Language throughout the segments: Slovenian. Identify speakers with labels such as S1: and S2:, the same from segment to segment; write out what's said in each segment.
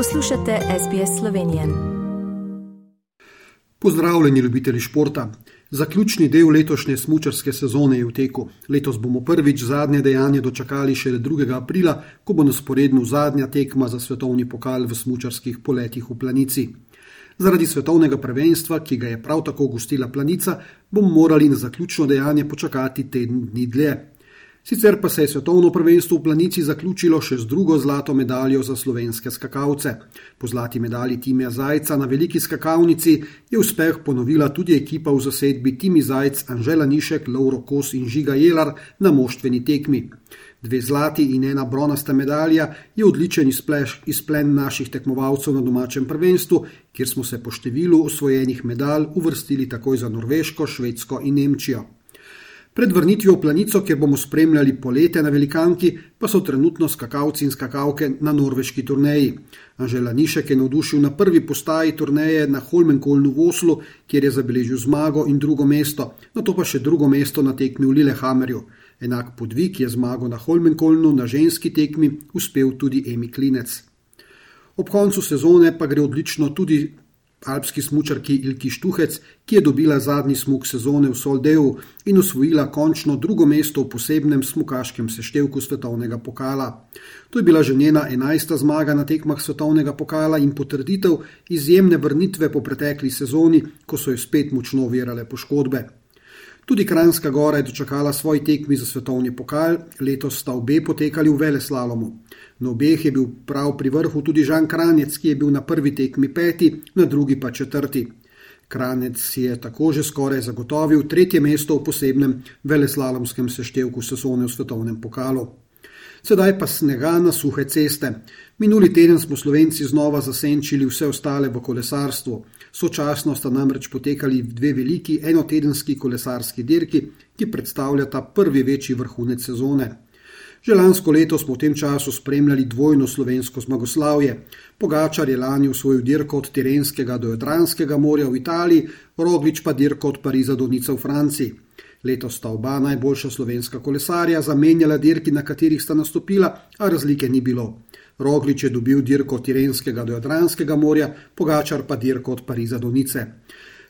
S1: Poslušate SBS Slovenije.
S2: Pozdravljeni, ljubitelji športa. Zaključni del letošnje smočarske sezone je v teku. Letos bomo prvič zadnje dejanje dočakali šele 2. aprila, ko bo na sporednu zadnja tekma za svetovni pokal v smočarskih poletih v Planici. Zaradi svetovnega prvenstva, ki ga je prav tako gostila Planica, bomo morali na zaključno dejanje počakati teden dni dlje. Sicer pa se je svetovno prvenstvo v Planici zaključilo še z drugo zlato medaljo za slovenske skakalce. Po zlati medalji Timija Zajca na veliki skakalnici je uspeh ponovila tudi ekipa v zasedbi Timi Zajc, Anžela Nišek, Lauro Kos in Žiga Jelar na moštveni tekmi. Dve zlati in ena bronasta medalja je odličen izplen naših tekmovalcev na domačem prvenstvu, kjer smo se po številu osvojenih medalj uvrstili takoj za Norveško, Švedsko in Nemčijo. Pred vrnitvijo v planico, kjer bomo spremljali poletje na velikanki, pa so trenutno skakalci in skakalke na norveški turneji. Anžela Nišek je navdušil na prvi postaji turneje na Holmenkolnu v Oslu, kjer je zabeležil zmago in drugo mesto, na to pa še drugo mesto na tekmi v Lillehammerju. Enak podvig je zmago na Holmenkolnu na ženski tekmi uspel tudi Emi Klinec. Ob koncu sezone pa gre odlično tudi alpski smočarki Ilki Štuhec, ki je dobila zadnji smog sezone v Soldeju in osvojila končno drugo mesto v posebnem smokaškem seštevku svetovnega pokala. To je bila že njena enajsta zmaga na tekmah svetovnega pokala in potrditev izjemne vrnitve po pretekli sezoni, ko so jo spet močno virale poškodbe. Tudi Kranjska gora je dočakala svoj tekmi za svetovni pokal, letos sta obe potekali v Veleslalomu. Na obeh je bil prav pri vrhu tudi Žan Kranjec, ki je bil na prvi tekmi peti, na drugi pa četrti. Kranec je tako že skoraj zagotovil tretje mesto v posebnem veleslalomskem seštevku sezone v svetovnem pokalu. Sedaj pa snega na suhe ceste. Minuli teden smo Slovenci znova zasenčili vse ostale v kolesarstvu. Sočasno sta namreč potekali dve veliki enotedenski kolesarski dirki, ki predstavljata prvi večji vrhunec sezone. Že lansko leto smo v tem času spremljali dvojno slovensko zmagoslavje. Pogačar je lani usvojil dirko od Tirenskega do Jadranskega morja v Italiji, Roglič pa dirko od Pariza do Nica v Franciji. Letos sta oba najboljša slovenska kolesarja zamenjala dirki, na katerih sta nastopila, a razlike ni bilo. Roglič je dobil dirko od Tirenskega do Jadranskega morja, Pogačar pa dirko od Pariza do Nice.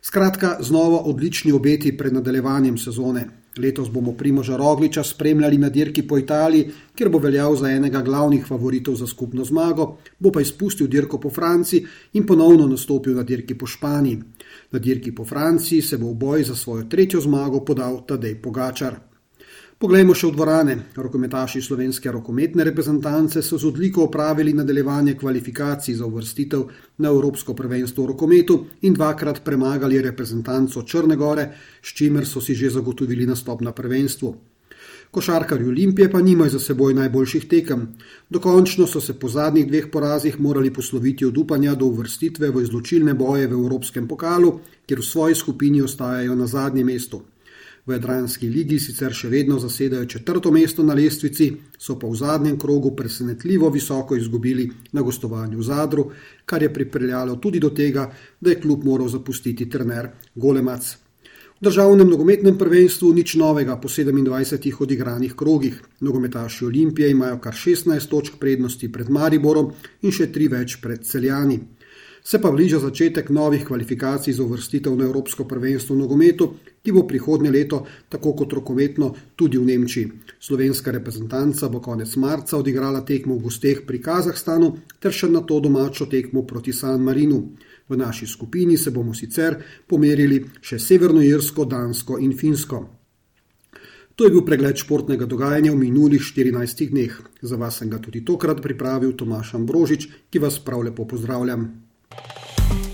S2: Skratka, znova odlični obeti pred nadaljevanjem sezone. Letos bomo Primoža Rogliča spremljali na dirki po Italiji, kjer bo veljal za enega glavnih favoritov za skupno zmago, bo pa izpustil dirko po Franciji in ponovno nastopil na dirki po Španiji. Na dirki po Franciji se bo v boj za svojo tretjo zmago podal Tadej Pogačar. Poglejmo še v dvorane. Rokometaši slovenske rokometne reprezentance so z odliko opravili nadaljevanje kvalifikacij za uvrstitev na Evropsko prvenstvo v rokometu in dvakrat premagali reprezentanco Črne Gore, s čimer so si že zagotovili nastop na prvenstvu. Košarkarji Olimpije pa nimajo za seboj najboljših tekem. Dokončno so se po zadnjih dveh porazih morali posloviti od upanja do uvrstitve v izločilne boje v Evropskem pokalu, kjer v svoji skupini ostajajo na zadnjem mestu. V Jadranski ligi sicer še vedno zasedajo četrto mesto na lestvici, so pa v zadnjem krogu presenetljivo visoko izgubili na gostovanju v Zadru, kar je pripeljalo tudi do tega, da je klub moral zapustiti trener Golemac. V državnem nogometnem prvenstvu nič novega po 27 odigranih krogih. Nogometaši Olimpije imajo kar 16 točk prednosti pred Mariborom in še tri več pred Celjani. Se pa bliža začetek novih kvalifikacij za uvrstitev na Evropsko prvenstvo v nogometu, ki bo prihodnje leto, tako kot rokometno, tudi v Nemčiji. Slovenska reprezentanca bo konec marca odigrala tekmo v gosteh pri Kazahstanu ter še na to domačo tekmo proti San Marinu. V naši skupini se bomo sicer pomerili še Severno Irsko, Dansko in Finsko. To je bil pregled športnega dogajanja v minulih 14 dneh. Za vas sem ga tudi tokrat pripravil Tomaš Ambrožič, ki vas prav lepo pozdravljam.